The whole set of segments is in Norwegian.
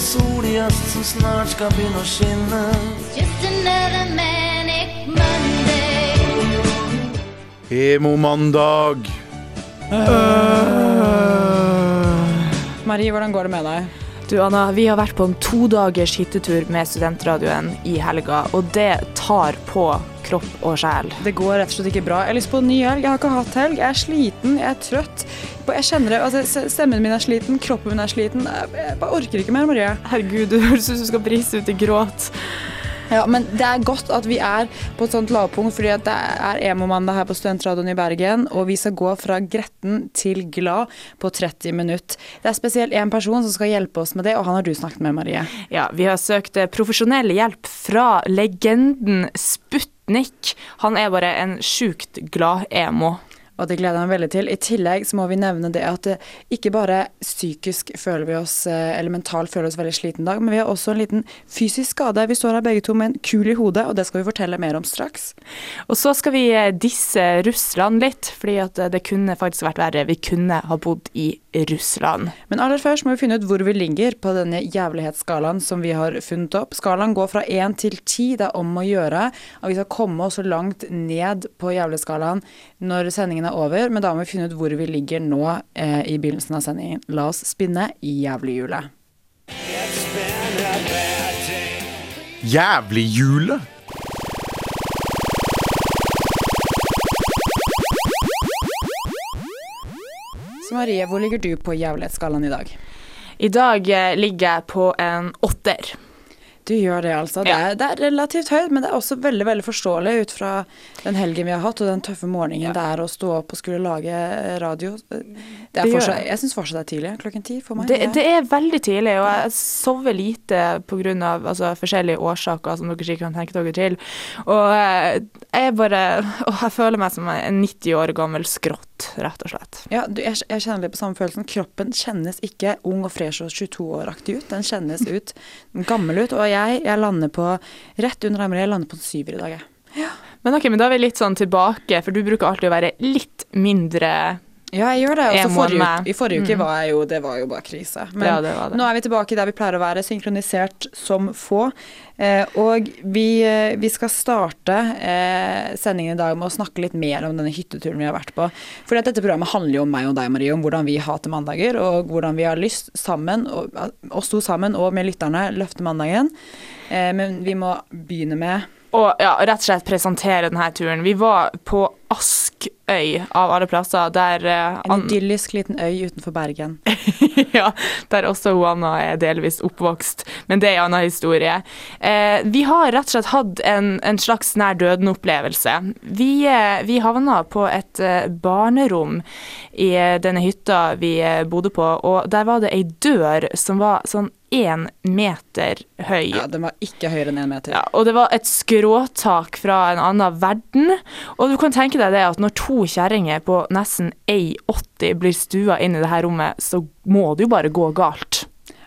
en sol i som snart skal begynne å skinne. Just another manic Monday. Emo-mandag. Marie, hvordan går det med deg? Du Anna, vi har vært på en todagers hyttetur med studentradioen i helga, og det tar på kropp og sjel. Det går rett og slett ikke bra. Jeg har lyst på en ny helg. Jeg har ikke hatt helg. Jeg er sliten, jeg er trøtt. Jeg kjenner det, altså, Stemmen min er sliten, kroppen min er sliten. Jeg jeg bare orker ikke mer, Marie. Herregud, du høres ut som du skal brise ut i gråt. Ja, Men det er godt at vi er på et sånt lavpunkt, fordi det er emo-mandag her på Studentradioen i Bergen, og vi skal gå fra gretten til glad på 30 minutter. Det er spesielt én person som skal hjelpe oss med det, og han har du snakket med, Marie. Ja, vi har søkt eh, profesjonell hjelp fra legenden Sputnik. Han er bare en sjukt glad emo. Og det gleder jeg meg veldig til. I tillegg så må vi nevne det at eh, ikke bare psykisk føler vi oss, eh, eller mentalt føler vi oss veldig sliten dag, men vi har også en liten fysisk skade. Vi står her begge to med en kul i hodet, og det skal vi fortelle mer om straks. Og så skal vi eh, disse Russland litt, fordi at det kunne faktisk vært verre. Vi kunne ha bodd i Russland. Men aller først må vi finne ut hvor vi ligger på denne jævlighetsskalaen som vi har funnet opp. Skalaen går fra én til ti. Det er om å gjøre at vi skal komme oss så langt ned på jævlighetsskalaen når sendingen er over, men da må vi finne ut hvor vi ligger nå eh, i begynnelsen av sendingen. La oss spinne i jævlighjulet. Så Marie, hvor ligger du på jævlighetsskalaen i dag? I dag eh, ligger jeg på en åtter. Du gjør det, altså. Det er, det er relativt høyt, men det er også veldig veldig forståelig ut fra den helgen vi har hatt, og den tøffe morgenen det er å stå opp og skulle lage eh, radio. Det Det fortsatt, jeg syns fortsatt det er tidlig. Klokken ti for meg. Det, det er veldig tidlig, og jeg sover lite pga. Altså, forskjellige årsaker som dere sikkert kan tenke dere til. Og eh, jeg bare å, Jeg føler meg som en 90 år gammel skrått, rett og slett. Ja, du, jeg, jeg kjenner litt på samme følelsen. Kroppen kjennes ikke ung og fresh og 22-åraktig ut. Den kjennes ut gammel ut. Og jeg, jeg lander på rett under Marie, jeg lander på en syver i dag, jeg. Men ok, men da er vi litt sånn tilbake, for du bruker alltid å være litt mindre Ja, jeg gjør det. Også forrige, I forrige uke Mm. var jeg jo Det var jo bare krise. Men Ja, det det. nå er vi tilbake der vi pleier å være, synkronisert som få. Eh, og vi, eh, vi skal starte eh, sendingen i dag med å snakke litt mer om denne hytteturen vi har vært på. For dette programmet handler jo om meg og deg, Marie, om hvordan vi hater mandager, og hvordan vi har lyst sammen, og, oss to sammen og med lytterne, løfte mandagen. Eh, men vi må begynne med Og ja, rett og slett presentere denne turen. Vi var på Askøy, av alle plasser, der uh, en idyllisk liten øy utenfor Bergen. ja, der også Anna er delvis oppvokst, men det er en annen historie. Uh, vi har rett og slett hatt en, en slags nær døden-opplevelse. Vi, uh, vi havna på et barnerom i denne hytta vi bodde på, og der var det ei dør som var sånn én meter høy. Ja, den var ikke høyere enn én meter. Ja, og det var et skråtak fra en annen verden. Og du kan tenke deg det at når to kjerringer på nesten 1,80 blir stua inn i det her rommet, så må det jo bare gå galt.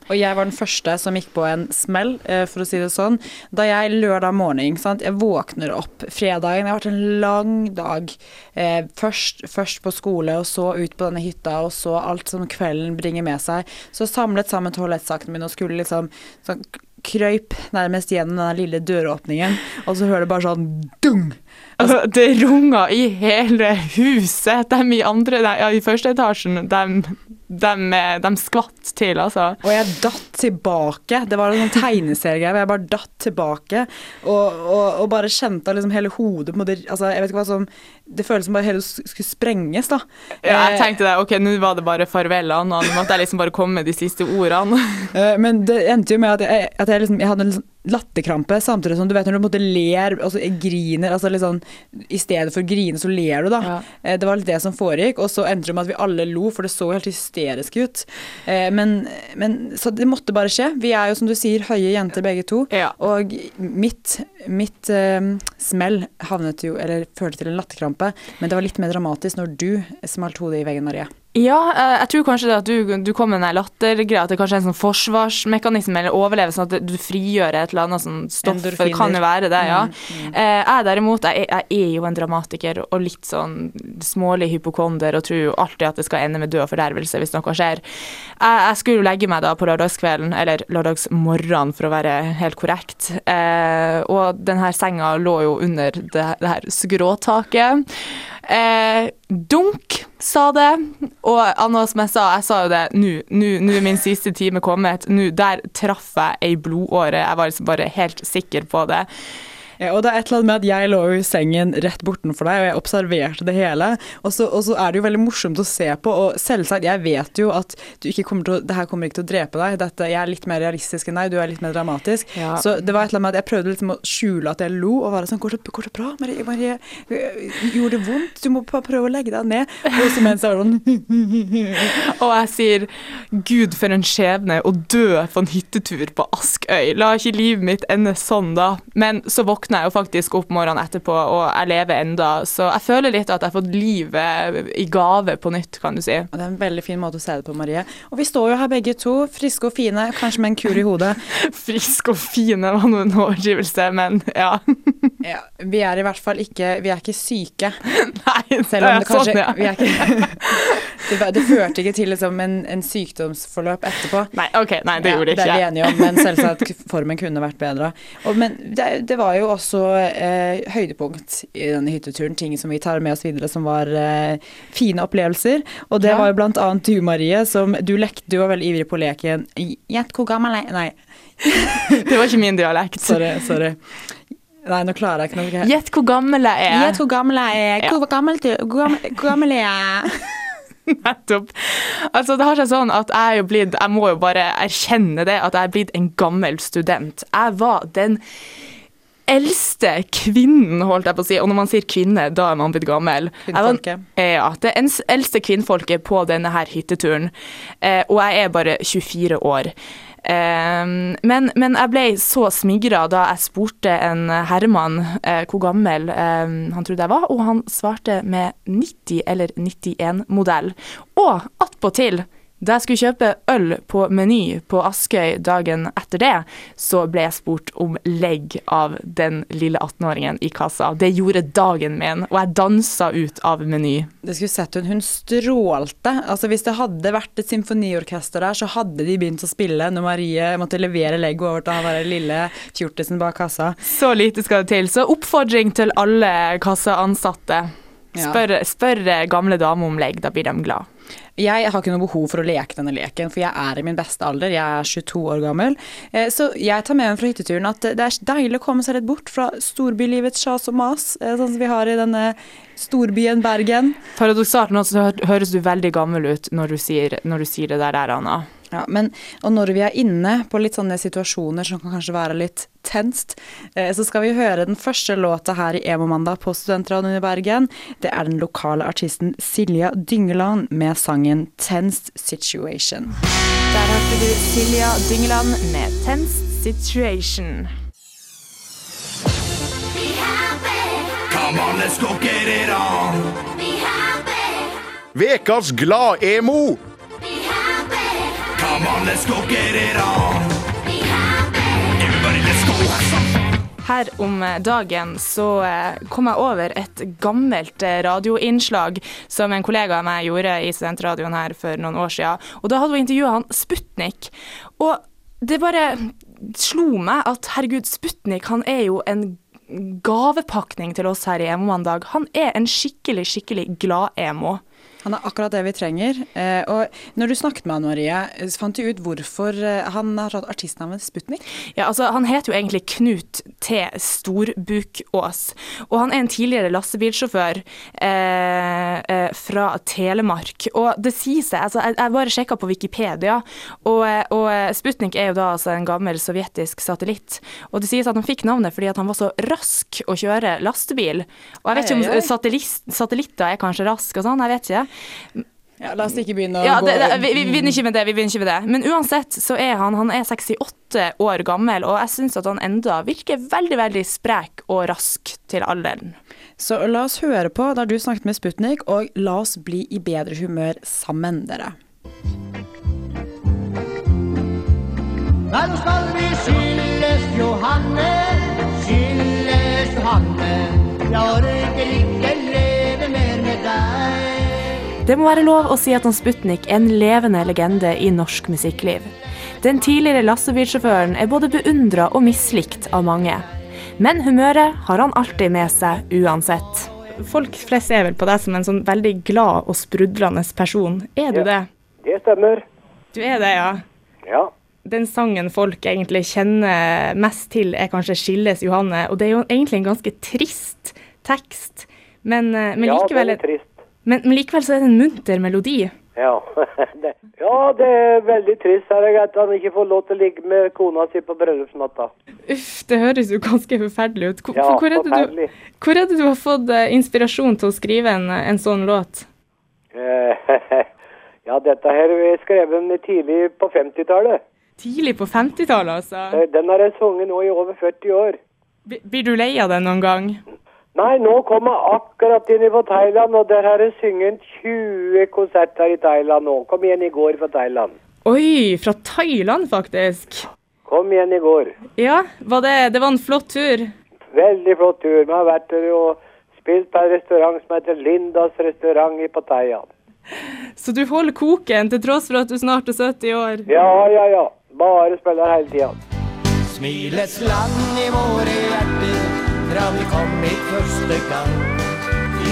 Og jeg var den første som gikk på en smell, eh, for å si det sånn. Da jeg lørdag morgen, sant, jeg våkner opp fredagen, det har vært en lang dag. Eh, først, først på skole, og så ut på denne hytta, og så alt som kvelden bringer med seg. Så samlet sammen toalettsakene mine og skulle liksom sånn krøyp nærmest gjennom den lille døråpningen, og så hører du bare sånn dung! Altså, det runga i hele huset. De i andre, de, ja, i første etasjen, de, de, de skvatt til, altså. Og jeg datt tilbake. Det var en sånn tegneseriegreie hvor jeg bare datt tilbake og, og, og bare kjente at liksom hele hodet måte, altså, Jeg vet ikke hva som Det føles som bare hele skulle sprenges, da. Ja, jeg Eh, tenkte det, ok, nå var det bare farvel, Anna. Nå måtte jeg liksom bare komme med de siste ordene. Eh, Men det endte jo med at jeg, at jeg, liksom, jeg hadde en liksom latterkrampe samtidig som du vet når du måte ler, altså griner, altså sånn I stedet for å grine, så ler du, da. Ja. Eh, Det var litt det som foregikk, og så endte det med at vi alle lo, for det så helt hysterisk ut. Eh, Men, men så det måtte bare skje. Vi er jo som du sier høye jenter begge to. Ja. Og mitt, mitt eh, smell havnet jo, eller førte til en latterkrampe, men det var litt mer dramatisk når du smalt hodet i veggen, Marie. Ja, eh, jeg tror kanskje det at du, du kom med den lattergreia, at det kanskje er en sånn forsvarsmekanisme eller overlevelse, sånn at du frigjør et eller annet sånn stoff. Det kan jo være det, ja. Mm, mm. jeg derimot, jeg, jeg er jo en dramatiker og litt sånn smålig hypokonder og tror jo alltid at det skal ende med død og fordervelse hvis noe skjer. Jeg, jeg skulle jo legge meg da på lørdagskvelden, eller lørdagsmorgenen for å være helt korrekt, eh, og den her senga lå jo under det, det her skråtaket. Eh, dunk, sa det. Og Anna, som jeg sa, jeg sa jo det nå, nå er min siste time kommet. Nå, der traff jeg ei blodåre. Jeg var liksom bare helt sikker på det. Ja, og det er et eller annet med at jeg lå jo i sengen rett bortenfor deg, og jeg observerte det hele. Og så, og så er det jo veldig morsomt å se på, og selvsagt, jeg vet jo at du ikke kommer til å, det her kommer ikke til å drepe deg. Dette, jeg er litt mer realistisk enn deg, du er litt mer dramatisk. Ja. Så det var et eller annet med at jeg prøvde liksom å skjule at jeg lo, og var sånn Går det, går det bra, Marie? Marie? Gjorde det vondt? Du må bare prøve å legge deg ned. Og så mens jeg var sånn Og jeg sier Gud, for en skjebne å dø på en hyttetur på Askøy. La ikke livet mitt ende sånn, da. Men så våkna jeg jo faktisk opp morgenen etterpå, og jeg lever enda. Så jeg føler litt at jeg har fått livet i gave på nytt, kan du si. Og det er en veldig fin måte å se det på, Marie. Og vi står jo her begge to, friske og fine, kanskje med en kur i hodet. friske og fine var nå en overdrivelse, men ja. Ja, vi er i hvert fall ikke Vi er ikke syke. Nei, Selv om det kanskje sånn, ja. vi er ikke, det, det førte ikke til liksom en, en sykdomsforløp etterpå. Nei, OK, nei, det Ja, gjorde det Det er vi enige om, men selvsagt formen kunne vært bedre. Og, men det, det var jo også eh, høydepunkt i denne hytteturen, ting som vi tar med oss videre som var eh, fine opplevelser. Og det Ja. var jo blant annet du, Marie, som du lekte, du var veldig ivrig på leken. Gjett hvor gammel jeg Nei, Det var ikke min dialekt. sorry. sorry. Nei, nå klarer jeg ikke noe. Gjett hvor gammel jeg er. Gjett hvor gammel jeg er. Hvor gammel, du, hvor gammel, hvor gammel er jeg? Nettopp. Altså, det har seg sånn at jeg er jo blitt Jeg må jo bare erkjenne det, at jeg er blitt en gammel student. Jeg var den eldste kvinnen, holdt jeg på å si. Og når man sier kvinne, da er man blitt gammel. Var-. Ja, det eldste kvinnfolket på denne her hytteturen. Eh, og jeg er bare 24 år. Eh, men, men jeg ble så smigra da jeg spurte en herremann eh, hvor gammel eh, han trodde jeg var, og han svarte med 90 eller 91-modell. Og attpåtil, da jeg skulle kjøpe øl på Meny på Askøy dagen etter det, så ble jeg spurt om legg av den lille 18-åringen i kassa. Det gjorde dagen min, og jeg dansa ut av Meny. Det skulle sett hun. Hun strålte. Altså Hvis det hadde vært et symfoniorkester der, så hadde de begynt å spille når Marie måtte levere legg over til han derre lille fjortisen bak kassa. Så lite skal det til. Så oppfordring til alle kasseansatte. Spør, spør gamle damer om legg, da blir de glad. Jeg har ikke noe behov for å leke denne leken, for jeg er i min beste alder. Jeg er 22 år gammel. Eh, Så jeg tar med meg fra hytteturen at det er deilig å komme seg litt bort fra storbylivets sjas og mas, eh, sånn som vi har i denne storbyen Bergen. Paradoksalt nok så høres du veldig gammel ut når du sier, når du sier det der, Anna. Ja, men, og når vi er inne på litt sånne situasjoner som kan kanskje være litt tenst, eh, så skal vi høre den første låta her i Emo-mandag på Studentradioen i Bergen. Det er den lokale artisten Silja Dyngeland med sangen 'Tenst Situation'. Der hørte du Silja Dyngeland med 'Tense Situation'. Be happy, Come on, let's go get it on. be happy, Vekas glad-emo. Come on, let's go get it on. Her om dagen så eh, kom jeg over et gammelt eh, radioinnslag som en kollega av meg gjorde i studentradioen her for noen år siden. Og da hadde hun intervjua han Sputnik. Og det bare slo meg at herregud, Sputnik han er jo en gavepakning til oss her i Emo-mandag. Han er en skikkelig, skikkelig glad-emo. Han er akkurat det vi trenger. Eh, og når du snakket med han Marie, fant du ut hvorfor eh, han har tatt artistnavnet Sputnik? Ja, altså, han heter jo egentlig Knut T. Storbukås, og han er en tidligere lastebilsjåfør eh, eh, fra Telemark. Og det sier seg, altså, jeg, jeg bare sjekka på Wikipedia, og, eh, og eh, Sputnik er jo da altså en gammel sovjetisk satellitt. Og det sies at han fikk navnet fordi at han var så rask å kjøre lastebil. Og jeg vet ikke om satellitter er kanskje rask og sånn, jeg vet ikke. Ja, la oss ikke begynne å Ja, det, det, vi, vi begynner ikke med det. vi begynner ikke med det. Men uansett så er han han er 68 år gammel, og jeg syns at han enda virker veldig veldig sprek og rask til alderen. Så la oss høre på da du snakket med Sputnik, og la oss bli i bedre humør sammen, dere. Når skal vi skilles, Johanne, skilles, Johanne. Jeg orker ikke leve mer med deg. Det må være lov å si at han Sputnik er en levende legende i norsk musikkliv. Den tidligere lastebilsjåføren er både beundra og mislikt av mange. Men humøret har han alltid med seg uansett. Folk flest ser vel på deg som en sånn veldig glad og sprudlende person. Er du det? Det stemmer. Du er det, ja. Ja. Den sangen folk egentlig kjenner mest til, er kanskje 'Skilles Johanne'. Og det er jo egentlig en ganske trist tekst, men, eh, men, ja, likevel, det er trist. Men, men likevel så er det en munter melodi. Ja. det, ja, det er veldig trist her, at han ikke får lov til å ligge med kona si på bryllupsnatta. Uff, det høres jo ganske forferdelig ut. Hvor, Ja, hvor, er det du, hvor er det du har fått eh, inspirasjon til å skrive en, en sånn låt? Eh, ja, dette her er skrevet tidlig på 50-tallet. Tidlig på 50-tallet, altså. Eh, Den har jeg sunget nå i over 40 år. Blir du lei av den noen gang? Nei, nå kom jeg akkurat inn fra Thailand, og der har jeg sunget 20 konserter i Thailand nå. Kom igjen i går fra Thailand. Oi, fra Thailand, faktisk. Kom igjen i går. Ja, var det, det var en flott tur. Veldig flott tur. Vi har vært der og spilt på en restaurant som heter Lindas restaurant i Pattaya. Så du holder koken til tross for at du snart er 70 år. Ja, ja, ja. Bare spiller hele tida. Smilets land i våre hjerter fra vi kom hit første gang.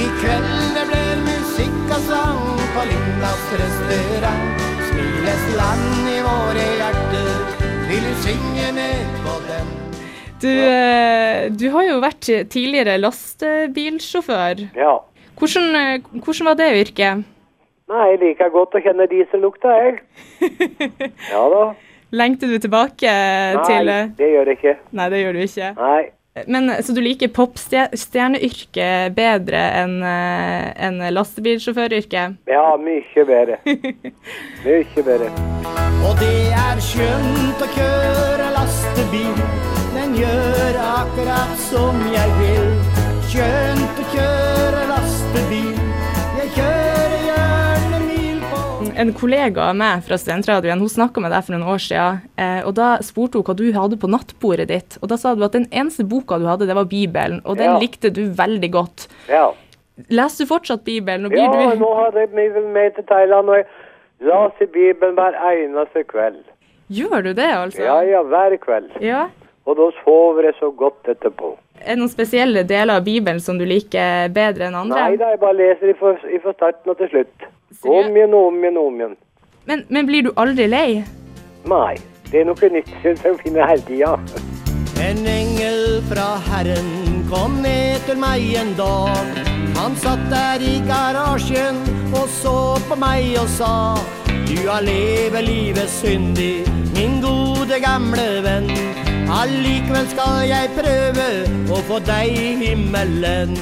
I kveld det ble musikk og sang på Lindas restaurant. Smiles land i våre hjerter, vil du synge med på den? Du, eh, du har jo vært tidligere lastebilsjåfør. Ja. Hvordan, eh, hvordan var det yrket? Nei, jeg liker godt å kjenne diesellukta, jeg. Ja da. Lengter du tilbake Nei, til Nei, det gjør jeg ikke. Nei, det gjør du ikke. Nei. Men Så du liker popstjerneyrket bedre enn en lastebilsjåføryrket? Ja, mye bedre. Mye bedre. Og det er skjønt å kjøre lastebil, den gjør akkurat som jeg vil. Skjønt å kjøre lastebil, jeg kjører En kollega av meg fra studentradioen hun snakka med deg for noen år siden, eh, og da spurte hun hva du hadde på nattbordet ditt. Og da sa du at den eneste boka du hadde, det var Bibelen, og den Ja. likte du veldig godt. Ja. Leser du fortsatt Bibelen? Ja, du... nå har jeg Bibelen med til Thailand, og jeg leser Bibelen hver eneste kveld. Gjør du det, altså? Ja, ja, hver kveld. Ja. Og da sover jeg så godt etterpå. Er det noen spesielle deler av Bibelen som du liker bedre enn andre? Nei da, jeg bare leser fra starten og til slutt. Seriø- Om igjen, om igjen, om igjen. Men, men blir du aldri lei? Nei, det er noe nytt som jeg finner hele tida. En engel fra Herren kom ned til meg en dag. Han satt der i garasjen og så på meg og sa Du har levet livet syndig, min gode gamle venn. Allikevel skal jeg prøve å få deg i himmelen.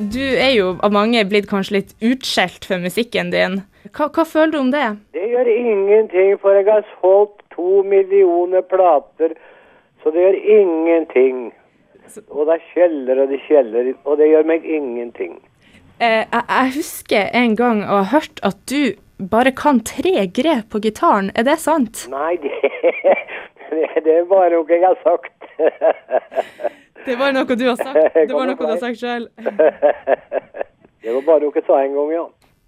Du er jo av mange blitt kanskje litt utskjelt for musikken din. Hva, hva føler du om det? Det gjør ingenting, for jeg har solgt to millioner plater, så det gjør ingenting. Og det kjeller og det kjeller, og det gjør meg ingenting. Eh, jeg, jeg husker en gang å ha hørt at du bare kan tre grep på gitaren. Er det sant? Nei, det, det er bare noe jeg har sagt. Det var noe du har sagt. Det var noe du har sagt sjøl. Det var bare noe jeg sa en gang, ja.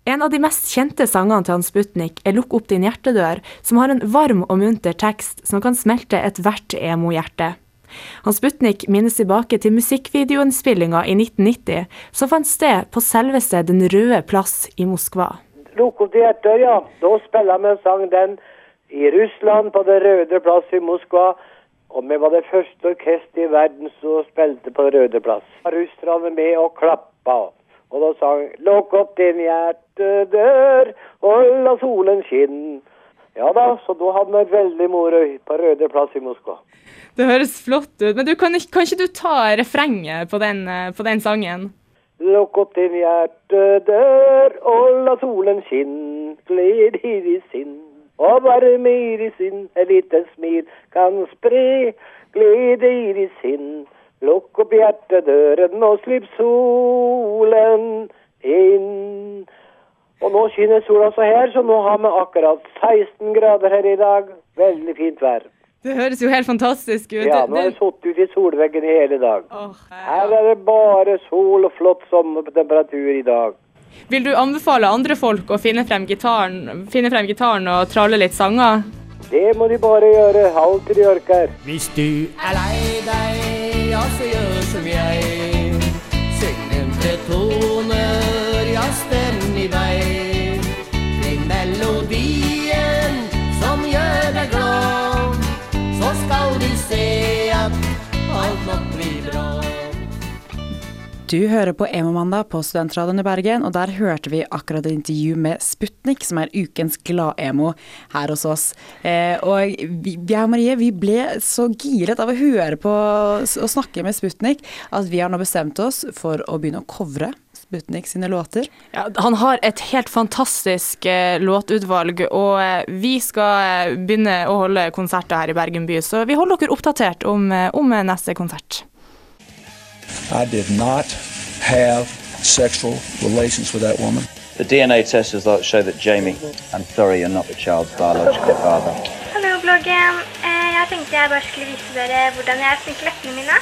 En av de mest kjente sangene til Hans Sputnik er 'Lukk opp din hjertedør', som har en varm og munter tekst som kan smelte ethvert emo-hjerte. Hans Sputnik minnes tilbake til musikkvideoinnspillinga i 1990, som fant sted på selveste Den røde plass i Moskva. Lukk opp din hjertedør', ja. Da spiller vi en sang den i Russland, på Det røde plass i Moskva. Og vi var det første orkester i verden som spilte på Det røde plass. Russerne med og klappa. Og da sang Lukk opp din hjertedør, og la solen skinne. Ja da, så da hadde vi veldig moro på Røde plass i Moskva. Det høres flott ut, men du, kan, kan ikke du ta refrenget på den, eh, på den sangen? Lukk opp din hjertedør og la solen skinn. Gled i ditt sinn og varme i ditt sinn. Et lite smil kan spre glede i ditt sinn. Lukk opp hjertedøren og slipp solen inn. Og nå skinner sola også her, så nå har vi akkurat 16 grader her i dag. Veldig fint vær. Det høres jo helt fantastisk ut. Ja, nå har jeg sittet ute i solveggen i hele dag. Her er det bare sol og flott sommertemperatur i dag. Vil du anbefale andre folk å finne frem gitaren, finne frem gitaren og tralle litt sanger? Det må de bare gjøre, alt til de orker. Hvis du er lei deg, ja, så gjør som jeg. Syng nevnte toner, Du hører på Emo-mandag på Studentradioen i Bergen, og der hørte vi akkurat et intervju med Sputnik, som er ukens glad-emo her hos oss. Eh, og vi, jeg og Marie vi ble så giret av å høre på og snakke med Sputnik at vi har nå bestemt oss for å begynne å covre Sputnik sine låter. Ja, han har et helt fantastisk eh, låtutvalg, og eh, vi skal eh, begynne å holde konserter her i Bergen by, så vi holder dere oppdatert om, eh, om eh, neste konsert. I did not have sexual relations with that woman. The DNA test results show that Jamie, I'm sorry you're not the child's biological father. Hallo, bloggen. Eh, Jeg tenkte jeg bare skulle vise dere hvordan jeg fikk leppene mine.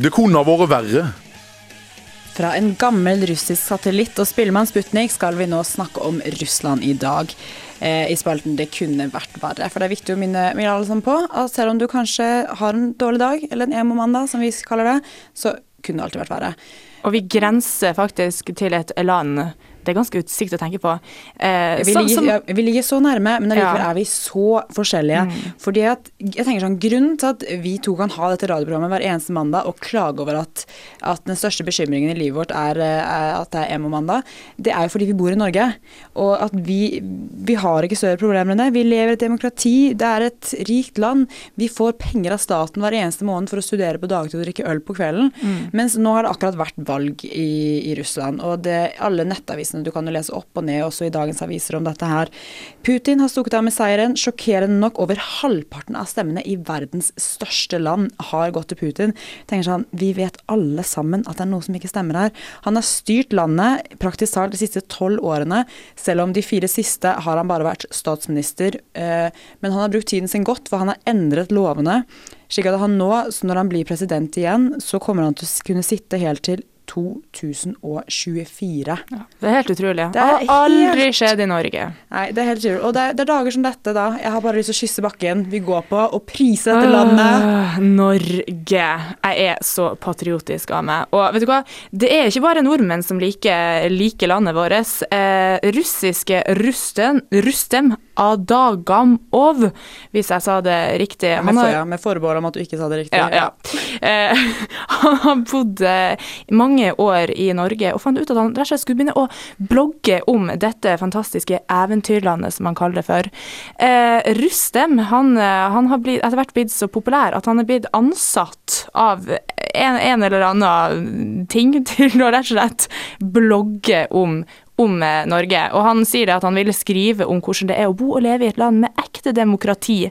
Det kunne ha vært verre. Fra en gammel russisk satellitt og spillemann Sputnik skal vi nå snakke om Russland i dag. Eh, I spalten 'Det kunne vært verre'. For det er viktig å minne, alle sammen på at selv om du kanskje har en dårlig dag, eller en emo-mandag som vi kaller det, så kunne det alltid vært verre. Og vi grenser faktisk til et land. Det er ganske utsikt å tenke på. Eh, Vi ligger, som- ja, vi ligger så nærme, men allikevel Ja. er vi så forskjellige. Fordi at, jeg tenker sånn, Grunnen til at vi to kan ha dette radioprogrammet hver eneste mandag og klage over at, at den største bekymringen i livet vårt er, er at det er emo-mandag, det er jo fordi vi bor i Norge. Og at vi, vi har ikke større problemer enn det. Vi lever i et demokrati, det er et rikt land. Vi får penger av staten hver eneste måned for å studere på dagtid og drikke øl på kvelden. Mens nå har det akkurat vært valg i, i Russland, og det, alle nettavisene du kan jo lese opp og ned, også i dagens aviser om dette her. Putin har stukket av med seieren. Sjokkerende nok, over halvparten av stemmene i verdens største land har gått til Putin. Tenker sånn, Vi vet alle sammen at det er noe som ikke stemmer her. Han har styrt landet praktisk talt de siste tolv årene, selv om de fire siste har han bare vært statsminister. Eh, men han har brukt tiden sin godt, for han har endret lovene. Slik at han nå, så når han blir president igjen, så kommer han til å kunne sitte helt til 2024. Det er helt utrolig. Det har aldri helt- skjedd i Norge. Nei, det er helt utrolig. Og det er, det er dager som dette, da. Jeg har bare lyst til å kysse bakken vi går på, og prise dette landet. Øh, Norge. Jeg er så patriotisk av meg. Og vet du hva, det er ikke bare nordmenn som liker, liker landet vårt. Eh, russiske Rusten, Rustem Adagamov, hvis jeg sa det riktig. Med, Han har- ja, med forbehold om at du ikke sa det riktig. ja, ja. Eh, han har bodd eh, mange år i Norge og fant ut at han rett og slett skulle begynne å blogge om dette fantastiske eventyrlandet, som han kaller det for. Eh, Rustem han, eh, han har blitt, etter hvert blitt så populær at han er blitt ansatt av en, en eller annen ting til å rett og slett blogge om om eh, Norge, og han sier det at han ville skrive om hvordan det er å bo og leve i et land med ekte demokrati.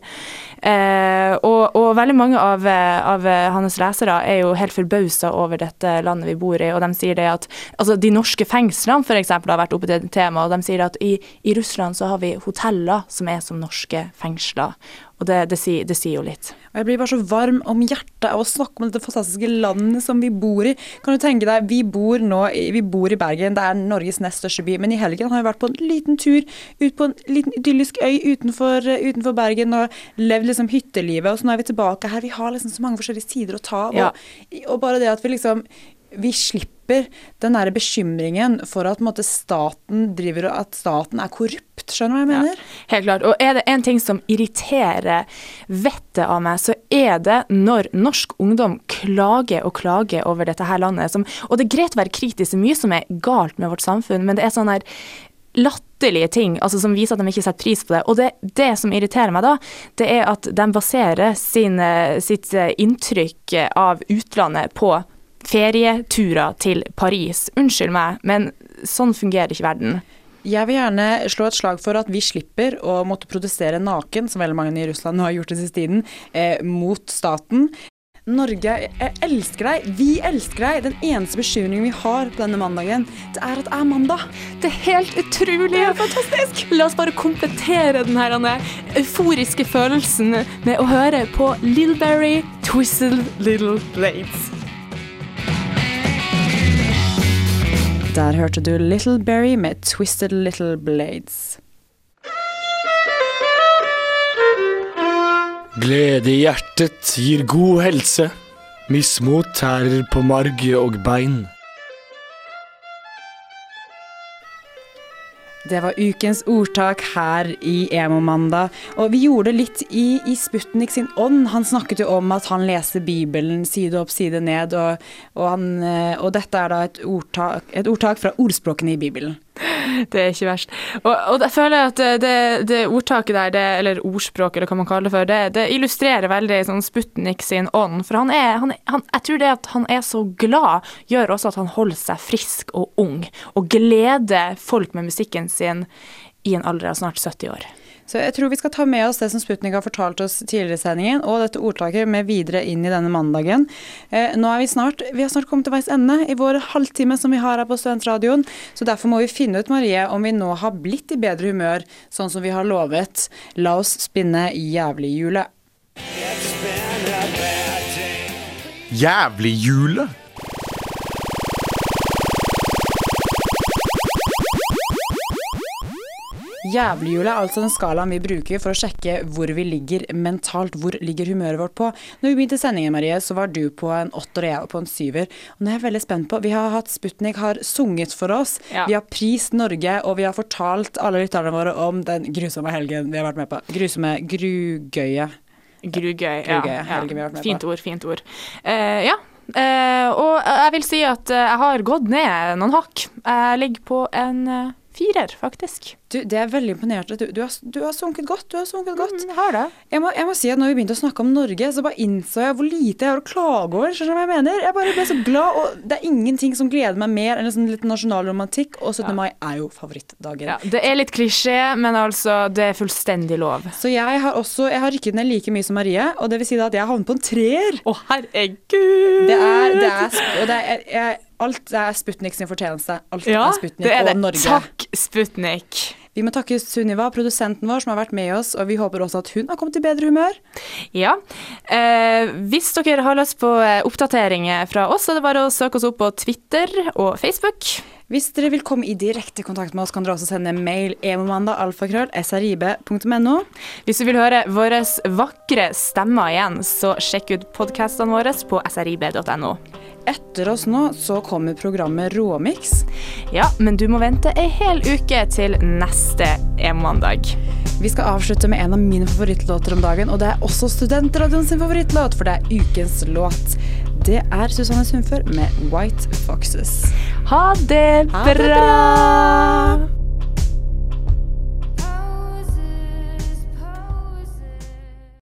Eh, og, og veldig mange av, eh, av eh, hans lesere er jo helt forbausa over dette landet vi bor i, og de sier det at altså De norske fengslene for eksempel, har vært oppe til tema, og de sier at i, i Russland så har vi hoteller som er som norske fengsler. Og det, det, sier, det sier jo litt. Og jeg blir bare så varm om hjertet av å snakke om dette fantastiske landet som vi bor i. Kan du tenke deg, Vi bor nå vi bor i Bergen, det er Norges nest største by. Men i helgen har vi vært på en liten tur ut på en liten idyllisk øy utenfor, utenfor Bergen og levd liksom hyttelivet. Og så nå er vi tilbake her. Vi har liksom så mange forskjellige sider å ta av. Ja. Og, og bare det at vi liksom vi slipper den der bekymringen for at måte, staten driver at staten er korrupt. Skjønner du hva jeg mener? Ja, Helt klart. Og er det en ting som irriterer vettet av meg, så er det når norsk ungdom klager og klager over dette her landet. Som, og det er greit å være kritisk til mye som er galt med vårt samfunn, men det er sånn her latterlige ting altså som viser at de ikke setter pris på det. Og det, det som irriterer meg da, det er at de baserer sin, sitt inntrykk av utlandet på ferieturer til Paris. Unnskyld meg, men sånn fungerer ikke verden. Jeg vil gjerne slå et slag for at vi slipper å måtte protestere naken, som veldig mange i Russland nå har gjort den siste tiden, eh, mot staten. Norge, jeg elsker deg. Vi elsker deg. Den eneste bekymringen vi har på denne mandagen, det er at det er mandag. Det er helt utrolig. Det er fantastisk. La oss bare komplettere den her euforiske følelsen med å høre på Lilberry Twistle Twisted Little Blades. Der hørte du Little Berry med Twisted Little Blades. Glede i hjertet gir god helse. Mismot tærer på marg og bein. Det var ukens ordtak her i Emo-mandag. Og vi gjorde det litt i, i Sputnik sin ånd. Han snakket jo om at han leser Bibelen side opp, side ned. Og, og, han, eh, og dette er da et ordtak, et ordtak fra ordspråkene i Bibelen. Det er ikke verst. Og, og jeg føler at det, det ordtaket der, det, eller ordspråket, eller hva man kaller det for, det, det illustrerer veldig sånn Sputnik sin ånd. For han er, han, han, jeg tror det at han er så glad, gjør også at han holder seg frisk og ung. Og gleder folk med musikken sin i en alder av snart 70 år. Så jeg tror vi skal ta med oss det som Sputnik har fortalt oss tidligere i sendingen, og dette ordtaket med videre inn i denne mandagen. Eh, nå er vi snart Vi har snart kommet til veis ende i vår halvtime som vi har her på Studentradioen. Så derfor må vi finne ut, Marie, om vi nå har blitt i bedre humør, sånn som vi har lovet. La oss spinne jævlighjulet. Jævlighjulet? Jævlighjulet er altså den skalaen vi bruker for å sjekke hvor vi ligger mentalt. Hvor ligger humøret vårt på? Når vi begynte sendingen, Marie, så var du på en åtter og jeg var på en syver. Og nå er jeg veldig spent på Vi har hatt Sputnik har sunget for oss. Ja. Vi har prist Norge, og vi har fortalt alle lytterne våre om den grusomme helgen vi har vært med på. Grusomme grugøye. Grugøy. Ja, Helgen ja. vi har vært med Fint på. ord, fint ord. Uh, ja. Uh, og jeg vil si at eh, jeg har gått ned noen hakk. Jeg ligger på en firer, faktisk. Du, det er veldig imponerende. Du, du, har, du har sunket godt. Du har sunket godt. Jeg har det. Jeg må, jeg må si at når vi begynte å snakke om Norge, så bare innså jeg hvor lite jeg har å klage over. Skjønner du hva jeg mener? Jeg bare ble så glad, og det er ingenting som gleder meg mer enn en sånn litt nasjonal romantikk, og 17. mai er jo favorittdagen. Ja, det er litt klisjé, men altså, det er fullstendig lov. Så jeg har også Jeg har rykket ned like mye som Marie, og det vil si at jeg har havnet på en treer. Å, herregud! Det er, det er, og det er jeg, Alt er Sputnik sin fortjeneste. Alt Ja, er Sputnik det er det. og Norge. Takk, Sputnik. Vi må takke Sunniva, produsenten vår, som har vært med oss, og vi håper også at hun har kommet i bedre humør. Ja. Eh, hvis dere har lyst på eh, oppdateringer fra oss, så er det bare å søke oss opp på Twitter og Facebook. Hvis dere vil komme i direkte kontakt med oss, kan dere også sende mail emomandag.alfakrøll.srib.no. Hvis du vil høre våre vakre stemmer igjen, så sjekk ut podkastene våre på srib.no. Etter oss nå så kommer programmet Råmix. Ja, men du må vente ei hel uke til neste emo-mandag. Vi skal avslutte med en av mine favorittlåter om dagen, og det er også Studentradioen sin favorittlåt, for det er ukens låt. Det er Susanne Sundfør med White Foxes. Ha det Ha det bra!